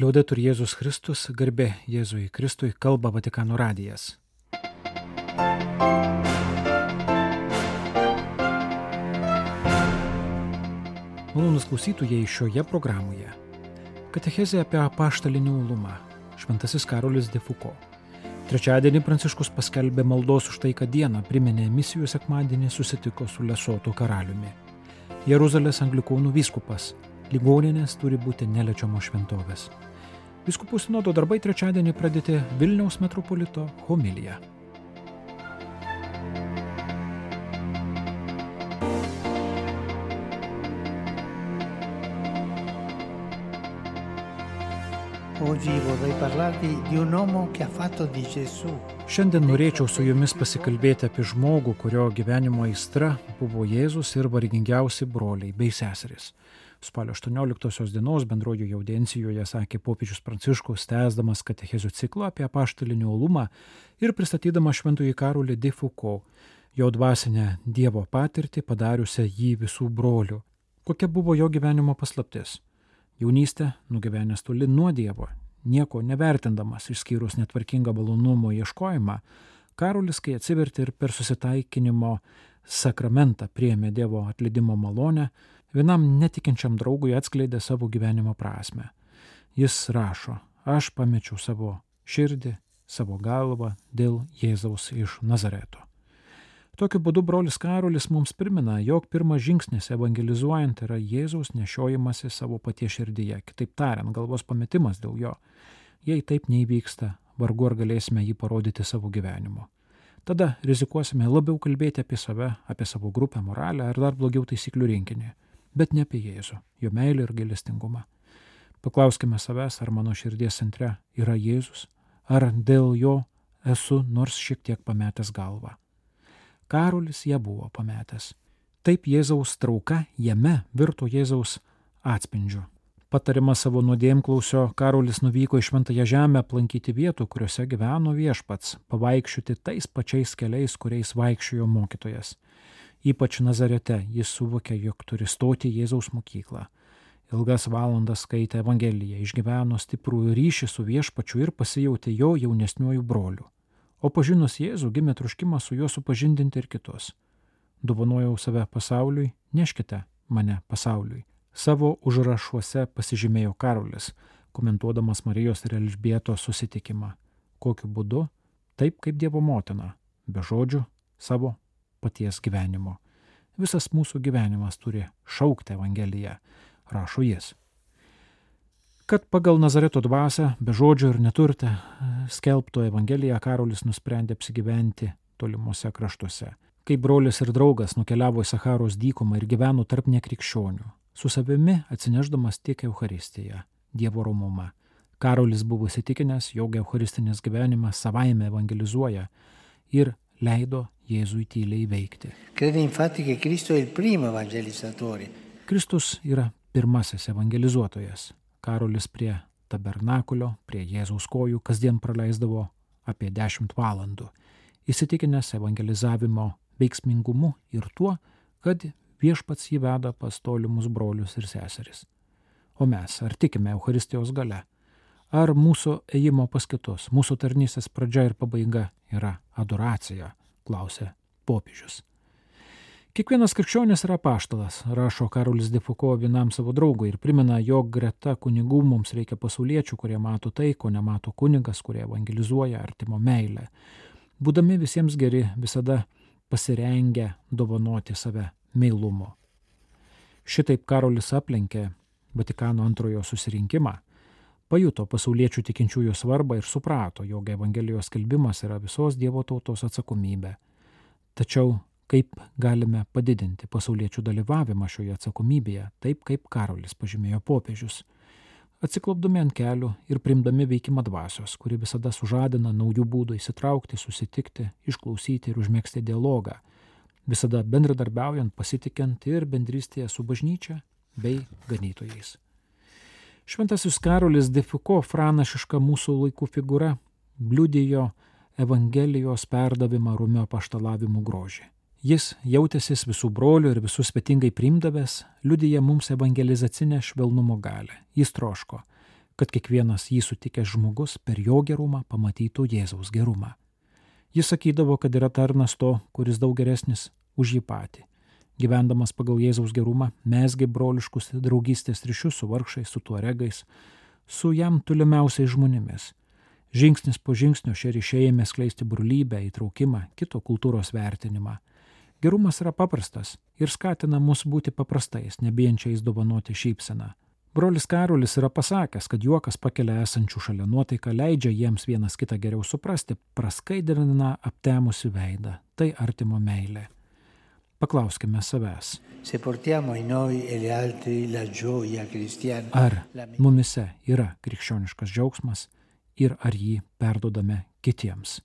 Liaudetur Jėzus Kristus, garbė Jėzui Kristui, kalba Vatikano radijas. Malonus klausytujai šioje programoje. Katechezė apie apaštalinį uolumą. Šventasis Karolis de Foucault. Trečiadienį Pranciškus paskelbė maldos už tai, kad dieną priminė misijų sekmadienį susitiko su Lesoto karaliumi. Jeruzalės anglikonų vyskupas. Ligoninės turi būti neliečiamos šventovės. Viskupų sinodo darbai trečiadienį pradėti Vilniaus metropolito Gesù. Šiandien norėčiau su jumis pasikalbėti apie žmogų, kurio gyvenimo aistra buvo Jėzus ir vargingiausi broliai bei seserys. Spalio 18 dienos bendrojoje audiencijoje sakė popiežius Pranciškus, tęsdamas katechezių ciklą apie apaštalinį olumą ir pristatydamas šventųjį karulį de Foucault, jo dvasinę Dievo patirtį padariusią jį visų brolių. Kokia buvo jo gyvenimo paslaptis? Jaunystė, nugyvenęs toli nuo Dievo, nieko nevertindamas išskyrus netvarkingą malonumo ieškojimą, Karolis, kai atsivertė ir per susitaikinimo sakramentą priėmė Dievo atleidimo malonę, vienam netikinčiam draugui atskleidė savo gyvenimo prasme. Jis rašo, aš pamečiau savo širdį, savo galvą dėl Jėzaus iš Nazareto. Tokiu būdu brolis Karolis mums primena, jog pirmas žingsnis evangelizuojant yra Jėzaus nešiojimasi savo paties širdyje, kitaip tariant, galvos pametimas dėl jo. Jei taip neįvyksta, vargu ar galėsime jį parodyti savo gyvenimu. Tada rizikuosime labiau kalbėti apie save, apie savo grupę, moralę ar dar blogiau taisyklių rinkinį, bet ne apie Jėzų, jo meilę ir gailestingumą. Paklauskime savęs, ar mano širdies centre yra Jėzus, ar dėl jo esu nors šiek tiek pametęs galvą. Karolis ją buvo pametęs. Taip Jėzaus trauka jame virto Jėzaus atspindžiu. Patarima savo nuodėmklausio, Karolis nuvyko į Šventąją Žemę aplankyti vietų, kuriuose gyveno viešpats, pavaikščioti tais pačiais keliais, kuriais vaikščiojo mokytojas. Ypač Nazarete jis suvokė, jog turi stoti Jėzaus mokyklą. Ilgas valandas skaitė Evangeliją, išgyveno stiprų ryšį su viešpačiu ir pasijautė jo jaunesniuoju broliu. O pažinus Jėzų gimė truškimas su juo supažindinti ir kitus. Dovanojau save pasauliui, neškite mane pasauliui. Savo užrašuose pasižymėjo Karolis, komentuodamas Marijos ir Elžbieto susitikimą. Kokiu būdu? Taip kaip Dievo motina, be žodžių, savo paties gyvenimo. Visas mūsų gyvenimas turi šaukti Evangeliją, rašo jis kad pagal Nazareto dvasę, be žodžio ir neturtę, skelbto Evangeliją Karolis nusprendė apsigyventi tolimuose kraštuose. Kai brolis ir draugas nukeliavo į Saharos dykumą ir gyveno tarp nekrikščionių, su savimi atsineždamas tiek Euharistiją, Dievo romumą. Karolis buvo įsitikinęs, jog Eucharistinis gyvenimas savaime evangelizuoja ir leido Jėzui tyliai veikti. Kristus yra pirmasis evangelizuotojas. Karolis prie tabernakulio, prie Jėzaus kojų kasdien praleisdavo apie 10 valandų, įsitikinęs evangelizavimo veiksmingumu ir tuo, kad viešpats jį veda pas tolimus brolius ir seseris. O mes ar tikime Euharistijos gale? Ar mūsų ėjimo pas kitus, mūsų tarnystės pradžia ir pabaiga yra adoracija, klausė popiežius. Kiekvienas krikščionis yra paštalas, rašo Karolis Defuko vienam savo draugui ir primena, jog greta kunigų mums reikia pasauliečių, kurie mato tai, ko nemato kunigas, kurie evangelizuoja artimo meilę. Būdami visiems geri, visada pasirengę dovanoti save meilumo. Šitaip Karolis aplenkė Vatikano antrojo susirinkimą, pajuto pasauliečių tikinčiųjų svarbą ir suprato, jog Evangelijos skelbimas yra visos Dievo tautos atsakomybė. Tačiau kaip galime padidinti pasauliečių dalyvavimą šioje atsakomybėje, taip kaip Karolis pažymėjo popiežius. Atsiklopdami ant kelių ir primdami veikimą dvasios, kuri visada sužadina naujų būdų įsitraukti, susitikti, išklausyti ir užmėgsti dialogą, visada bendradarbiaujant, pasitikint ir bendrystėje su bažnyčia bei ganytojais. Šventasis Karolis de Foucault, pranašiška mūsų laikų figūra, liudijo Evangelijos perdavimą rumio paštalavimų grožį. Jis jautęsis visų brolių ir visus svetingai priimdavęs, liudyja mums evangelizacinę švelnumo galę. Jis troško, kad kiekvienas jį sutikęs žmogus per jo gerumą pamatytų Jėzaus gerumą. Jis sakydavo, kad yra tarnas to, kuris daug geresnis už jį patį. Gyvendamas pagal Jėzaus gerumą, mesgi broliškus draugystės ryšius su vargšais, su tuoregais, su jam tolimiausiais žmonėmis. Žingsnis po žingsnio šie ryšiai ėmė skleisti brolybę, įtraukimą, kito kultūros vertinimą. Gerumas yra paprastas ir skatina mus būti paprastais, nebijančiais dovanoti šypseną. Brolis Karolis yra pasakęs, kad juokas pakelia esančių šalia nuotaiką, leidžia jiems vienas kitą geriau suprasti, praskaidrina aptemusi veidą. Tai artimo meilė. Paklauskime savęs. Ar mumise yra krikščioniškas džiaugsmas ir ar jį perdodame kitiems?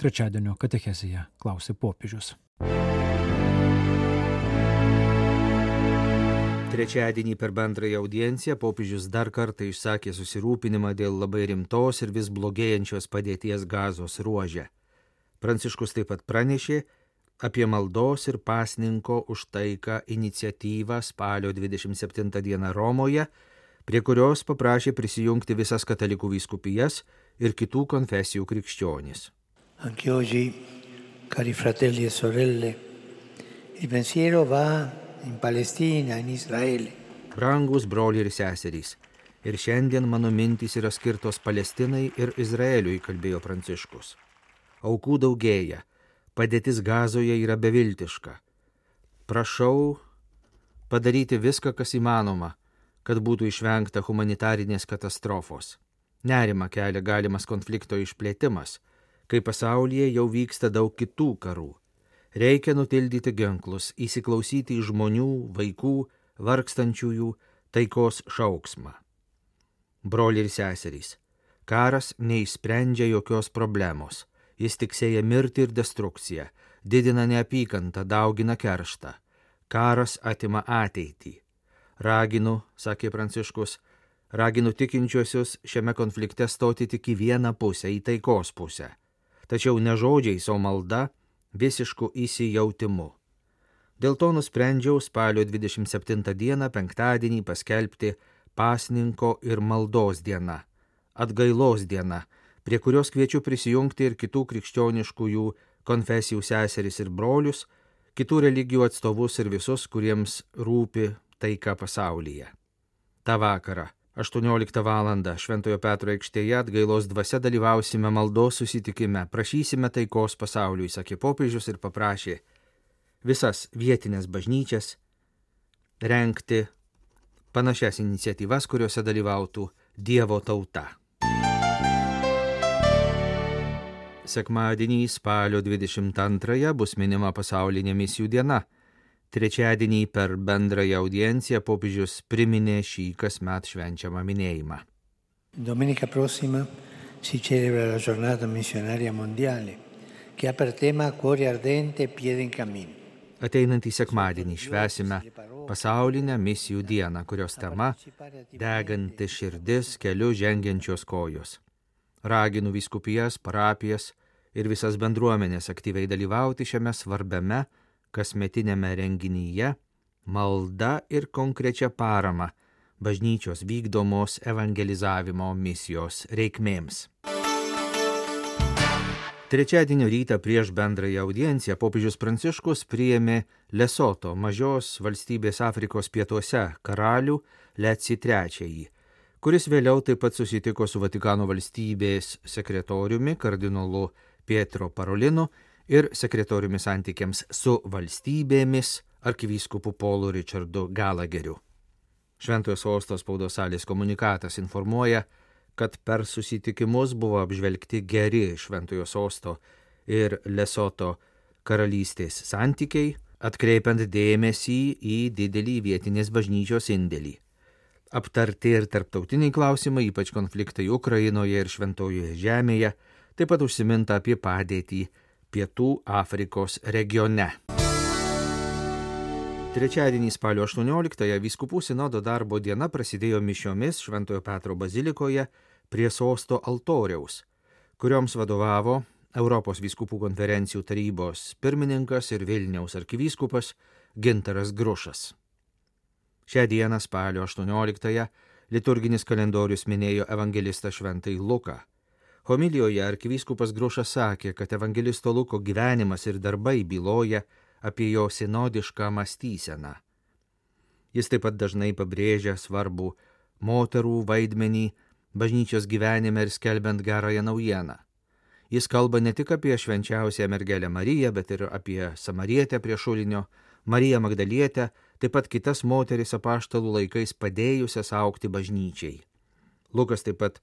Trečiadienio katechezija klausė popiežius. Trečiadienį per bendrąją audienciją popiežius dar kartą išsakė susirūpinimą dėl labai rimtos ir vis blogėjančios padėties gazos ruožė. Pranciškus taip pat pranešė apie maldos ir pasninko už taiką iniciatyvą spalio 27 dieną Romoje, prie kurios paprašė prisijungti visas katalikų vyskupijas ir kitų konfesijų krikščionis. Anche oggi, cari fratelli e sorelle, il pensiero va in Palestina, in Izraelį. Brangus broliai ir seserys. Ir šiandien mano mintys yra skirtos Palestinai ir Izraeliui, kalbėjo Pranciškus. Aukų daugėja, padėtis gazoje yra beviltiška. Prašau padaryti viską, kas įmanoma, kad būtų išvengta humanitarinės katastrofos. Nerima kelia galimas konflikto išplėtimas, kai pasaulyje jau vyksta daug kitų karų Reikia nutildyti ginklus, įsiklausyti į žmonių, vaikų, vargstančiųjų taikos šauksmą. Broliai ir seserys, karas neįsprendžia jokios problemos, jis tik sėja mirtį ir destrukciją, didina neapykantą, daugina kerštą. Karas atima ateitį. Raginu, sakė Pranciškus, raginu tikinčiuosius šiame konflikte stoti tik į vieną pusę, į taikos pusę. Tačiau ne žodžiais, o malda visišku įsijautimu. Dėl to nusprendžiau spalio 27 dieną penktadienį paskelbti pasninko ir maldos diena, atgailos diena, prie kurios kviečiu prisijungti ir kitų krikščioniškųjų konfesijų seseris ir brolius, kitų religijų atstovus ir visus, kuriems rūpi taika pasaulyje. Ta vakara 18 val. Šventojo Petro aikštėje atgailos dvasia dalyvausime maldos susitikime, prašysime taikos pasauliui, sakė popiežius ir paprašė visas vietinės bažnyčias renkti panašias iniciatyvas, kuriuose dalyvautų Dievo tauta. Sekmadienį spalio 22 bus minima pasaulinė misijų diena. Trečiadienį per bendrąją audienciją popiežius priminė šį kasmet švenčiamą minėjimą. Domenica prossima si celebra la giornata missionaria mondiale, che ha per tema cuore ardente piede in cammino. Ateinantį sekmadienį švesime pasaulinę misijų dieną, kurios tema - deganti širdis keliu žengiančios kojos. Raginu viskupijas, parapijas ir visas bendruomenės aktyviai dalyvauti šiame svarbiame kasmetinėme renginyje malda ir konkrečia parama bažnyčios vykdomos evangelizavimo misijos reikmėms. Trečiadienio rytą prieš bendrąją audienciją popiežius Pranciškus priėmė Lesoto mažos valstybės Afrikos pietuose karalių Leci III, kuris vėliau taip pat susitiko su Vatikano valstybės sekretoriumi kardinolu Pietro Parolinu ir sekretoriumi santykiams su valstybėmis arkivyskupu Polu Richardu Galageriu. Šventojo sostos spaudos salės komunikatas informuoja, kad per susitikimus buvo apžvelgti geri Šventojo sosto ir Lesoto karalystės santykiai, atkreipiant dėmesį į didelį vietinės bažnyčios indėlį. Aptarti ir tarptautiniai klausimai, ypač konfliktai Ukrainoje ir Šventojoje žemėje, taip pat užsiminta apie padėtį Pietų Afrikos regione. Trečiadienį spalio 18-ąją Vyskupų sinodo darbo diena prasidėjo mišiomis Šventojo Petro bazilikoje prie sosto altoriaus, kurioms vadovavo Europos vyskupų konferencijų tarybos pirmininkas ir Vilniaus arkivyskupas Gintaras Grušas. Šią dieną spalio 18-ąją liturginis kalendorius minėjo evangelistą Šventai Luką. Homilijoje arkivyskupas Grušas sakė, kad evangelisto Luko gyvenimas ir darbai byloja apie jo sinodišką mąstyseną. Jis taip pat dažnai pabrėžia svarbų moterų vaidmenį bažnyčios gyvenime ir skelbiant gerąją naujieną. Jis kalba ne tik apie švenčiausią mergelę Mariją, bet ir apie Samarietę prie šulinio, Mariją Magdalietę, taip pat kitas moteris apaštalų laikais padėjusias aukti bažnyčiai. Lukas taip pat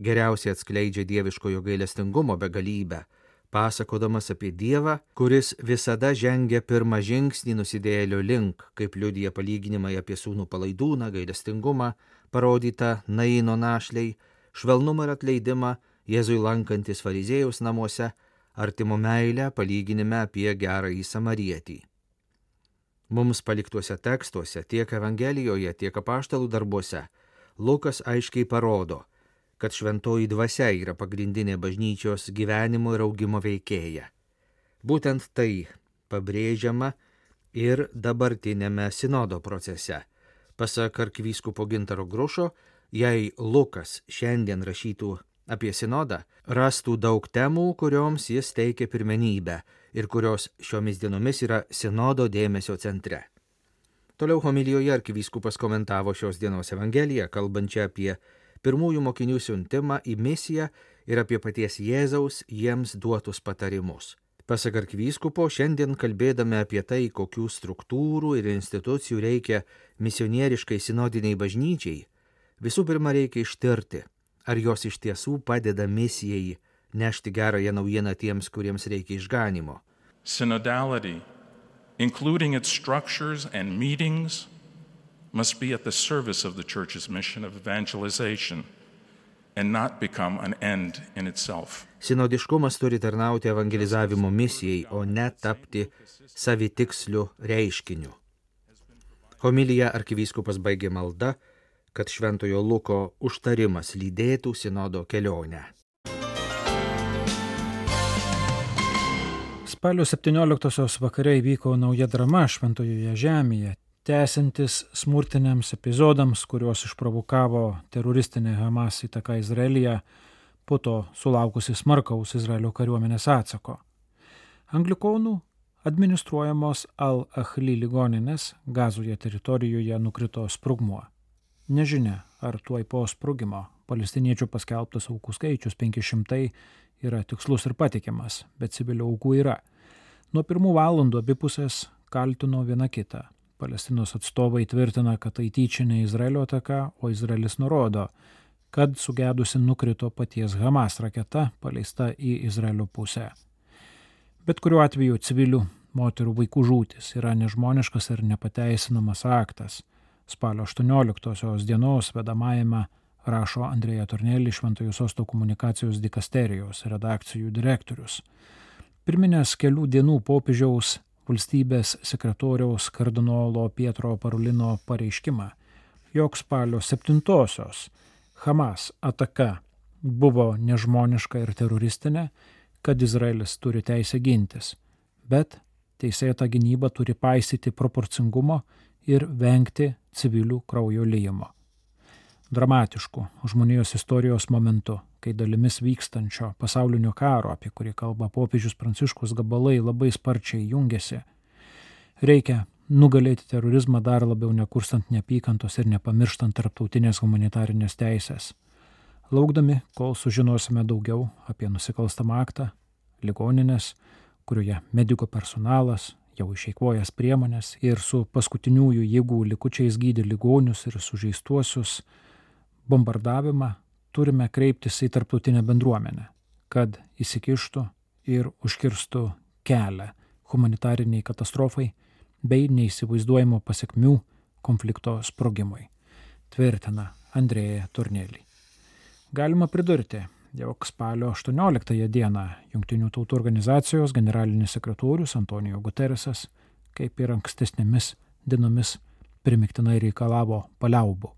geriausiai atskleidžia dieviškojo gailestingumo begalybę, pasakodamas apie Dievą, kuris visada žengia pirmą žingsnį nusidėjėlio link, kaip liudija palyginimai apie sūnų palaidūną, gailestingumą, parodytą Naino našliai, švelnumą ir atleidimą Jėzui lankantis fariziejus namuose, artimo meilę palyginime apie gerąjį samarietį. Mums paliktuose tekstuose tiek Evangelijoje, tiek apaštalų darbuose Lukas aiškiai parodo, kad šventoji dvasia yra pagrindinė bažnyčios gyvenimo ir augimo veikėja. Būtent tai pabrėžiama ir dabartinėme sinodo procese. Pasak arkivyskupo Gintaro Grušo, jei Lukas šiandien rašytų apie sinodą, rastų daug temų, kurioms jis teikia pirmenybę ir kurios šiomis dienomis yra sinodo dėmesio centre. Toliau homilijoje arkivyskupas komentavo šios dienos Evangeliją, kalbančią apie pirmųjų mokinių siuntimą į misiją ir apie paties Jėzaus jiems duotus patarimus. Pasak arkivyskupo, šiandien kalbėdami apie tai, kokių struktūrų ir institucijų reikia misionieriškai sinodiniai bažnyčiai, visų pirma reikia ištirti, ar jos iš tiesų padeda misijai nešti gerąją naujieną tiems, kuriems reikia išganimo. Synodality, including its structures and meetings, must be at the service of the church's mission of evangelization and not become an end in itself. Sinodiškumas turi tarnauti evangelizavimo misijai, o ne tapti savitiksliu reiškiniu. Homilija arkivyskupas baigė malda, kad Šventojo Luko užtarimas lydėtų sinodo kelionę. Spalio 17-osios vakare įvyko nauja drama Šventojoje žemėje tęsiantis smurtiniams epizodams, kuriuos išprovokavo teroristinė Hamas įtaka Izraelyje, po to sulaukusi smarkaus Izraelio kariuomenės atsako. Anglikonų administruojamos Al-Ahli ligoninės gazoje teritorijoje nukrito sprogmuo. Nežinia, ar tuoj po sprogimo palestiniečių paskelbtas aukų skaičius 500 yra tikslus ir patikimas, bet civilių aukų yra. Nuo pirmų valandų abipusės kaltino viena kitą Palestinos atstovai tvirtina, kad tai tyčinė Izraelio ataka, o Izraelis nurodo, kad sugedusi nukrito paties Hamas raketa paleista į Izraelio pusę. Bet kuriuo atveju civilių moterų vaikų žūtis yra nežmoniškas ir nepateisinamas aktas. Spalio 18 dienos vedamajame rašo Andrėja Tornelį Šventojo Sosto komunikacijos dikasterijos redakcijų direktorius. Pirminės kelių dienų popiežiaus valstybės sekretoriaus kardinolo Pietro Parulino pareiškimą, jog spalio 7-osios Hamas ataka buvo nežmoniška ir teroristinė, kad Izraelis turi teisę gintis, bet teisėta gynyba turi paisyti proporcingumo ir vengti civilių kraujo lyjimo. Dramatišku žmonijos istorijos momentu kai dalimis vykstančio pasaulinio karo, apie kurį kalba popiežius Pranciškus gabalai, labai sparčiai jungiasi. Reikia nugalėti terorizmą dar labiau nekurstant neapykantos ir nepamirštant tarptautinės humanitarinės teisės. Laukdami, kol sužinosime daugiau apie nusikalstamą aktą, ligoninės, kurioje mediko personalas jau išeikvojęs priemonės ir su paskutiniųjų jėgų likučiais gydė ligonius ir sužeistuosius, bombardavimą turime kreiptis į tarptautinę bendruomenę, kad įsikištų ir užkirstų kelią humanitariniai katastrofai bei neįsivaizduojamo pasiekmių konflikto sprogimui, tvirtina Andrėja Turnėlį. Galima pridurti, jog spalio 18 dieną Junktinių tautų organizacijos generalinis sekretorius Antonijo Guterresas, kaip ir ankstesnėmis dienomis, primiktinai reikalavo paliaubų.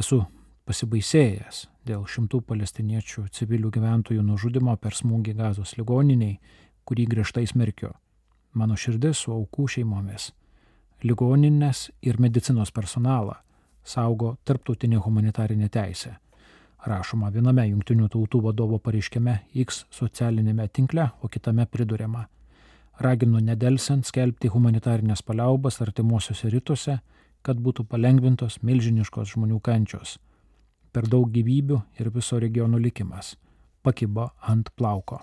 Esu pasibaisėjęs dėl šimtų palestiniečių civilių gyventojų nužudimo per smūgį gazos ligoniniai, kurį griežtai smerkiu. Mano širdis su aukų šeimomis, ligoninės ir medicinos personalą, saugo tarptautinė humanitarinė teisė. Rašoma viename jungtinių tautų vadovo pareiškime X socialinėme tinkle, o kitame priduriama. Raginu nedelsiant skelbti humanitarinės paliaubas artimuosiuose rytuose, kad būtų palengvintos milžiniškos žmonių kančios. Per daug gyvybių ir viso regiono likimas pakibo ant plauko.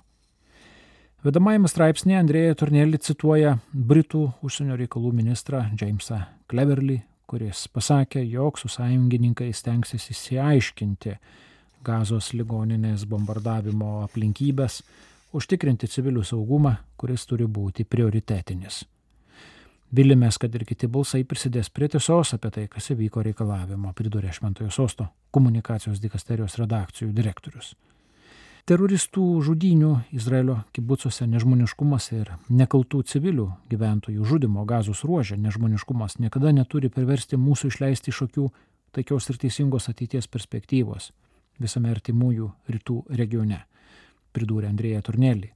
Vedamajame straipsnėje Andrėja Tornelį cituoja Britų užsienio reikalų ministrą Jamesą Cleverly, kuris pasakė, jog su sąjungininkais stengsis įsiaiškinti gazos ligoninės bombardavimo aplinkybės, užtikrinti civilių saugumą, kuris turi būti prioritetinis. Vilimės, kad ir kiti balsai prisidės prie tiesos apie tai, kas įvyko reikalavimo, pridurė Šventojo sosto komunikacijos dikasterijos redakcijų direktorius. Teroristų žudinių Izraelio kibucuose nežmoniškumas ir nekaltų civilių gyventojų žudimo gazos ruožė nežmoniškumas niekada neturi priversti mūsų išleisti iš akių taikios ir teisingos ateities perspektyvos visame artimųjų rytų regione, pridūrė Andrėja Turnelį,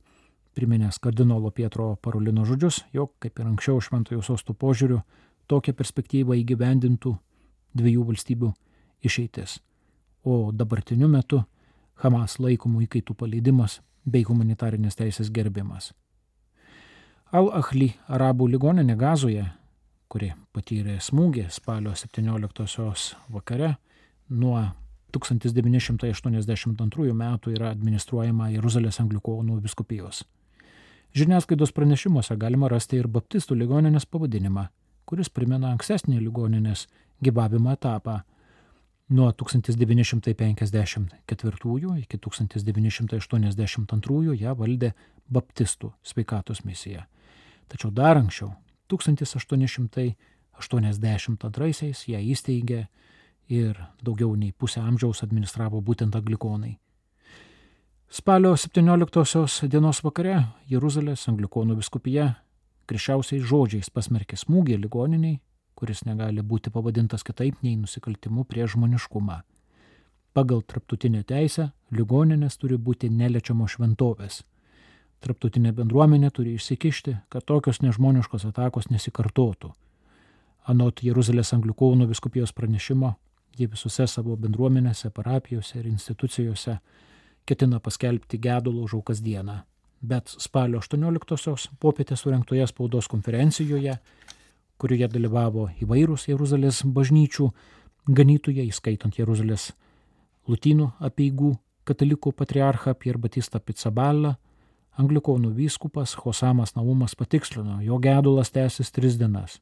priminęs kardinolo Pietro Parolino žodžius, jog, kaip ir anksčiau šventojo sostų požiūriu, tokią perspektyvą įgyvendintų dviejų valstybių išeitis. O dabartiniu metu Hamas laikomų įkaitų paleidimas bei humanitarinės teisės gerbimas. Al-Ahli arabų ligoninė Gazoje, kuri patyrė smūgį spalio 17-osios vakare, nuo 1982 metų yra administruojama Jeruzalės anglikonų viskupijos. Žiniasklaidos pranešimuose galima rasti ir baptistų ligoninės pavadinimą, kuris primena ankstesnį ligoninės gyvavimo etapą Nuo 1954 iki 1982 ją valdė baptistų sveikatos misija. Tačiau dar anksčiau, 1882 ją įsteigė ir daugiau nei pusę amžiaus administravo būtent anglikonai. Spalio 17 dienos vakare Jeruzalės anglikonų viskupija krišiausiais žodžiais pasmerkė smūgį ligoniniai kuris negali būti pavadintas kitaip nei nusikaltimu prie žmoniškumą. Pagal traptutinę teisę ligoninės turi būti neliečiamos šventovės. Traptutinė bendruomenė turi išsikišti, kad tokios nežmoniškos atakos nesikartotų. Anot Jeruzalės anglikonų viskupijos pranešimo, jie visose savo bendruomenėse, parapijose ir institucijose ketina paskelbti gedulo už aukas dieną. Bet spalio 18-osios popietės surinktoje spaudos konferencijoje kurioje dalyvavo įvairūs Jeruzalės bažnyčių ganytojai, įskaitant Jeruzalės lutynų apieigų katalikų patriarchą Pier Batista Pizzaballa, anglikonų vyskupas Hosamas Naumas patikslino, jo gedulas tęsis tris dienas.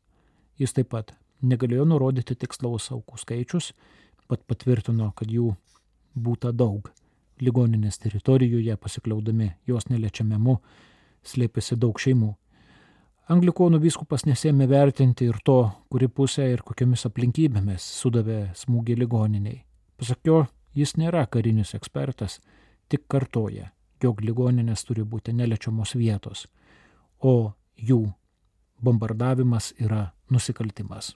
Jis taip pat negalėjo nurodyti tikslaus aukų skaičius, pat patvirtino, kad jų būta daug. Ligoninės teritorijoje pasikliaudami jos neliečiamiamu slėpėsi daug šeimų. Anglikonų vyskupas nesėmė vertinti ir to, kuri pusė ir kokiamis aplinkybėmis sudavė smūgį ligoniniai. Pasak jo, jis nėra karinis ekspertas, tik kartoja, jog ligoninės turi būti neliečiamos vietos, o jų bombardavimas yra nusikaltimas.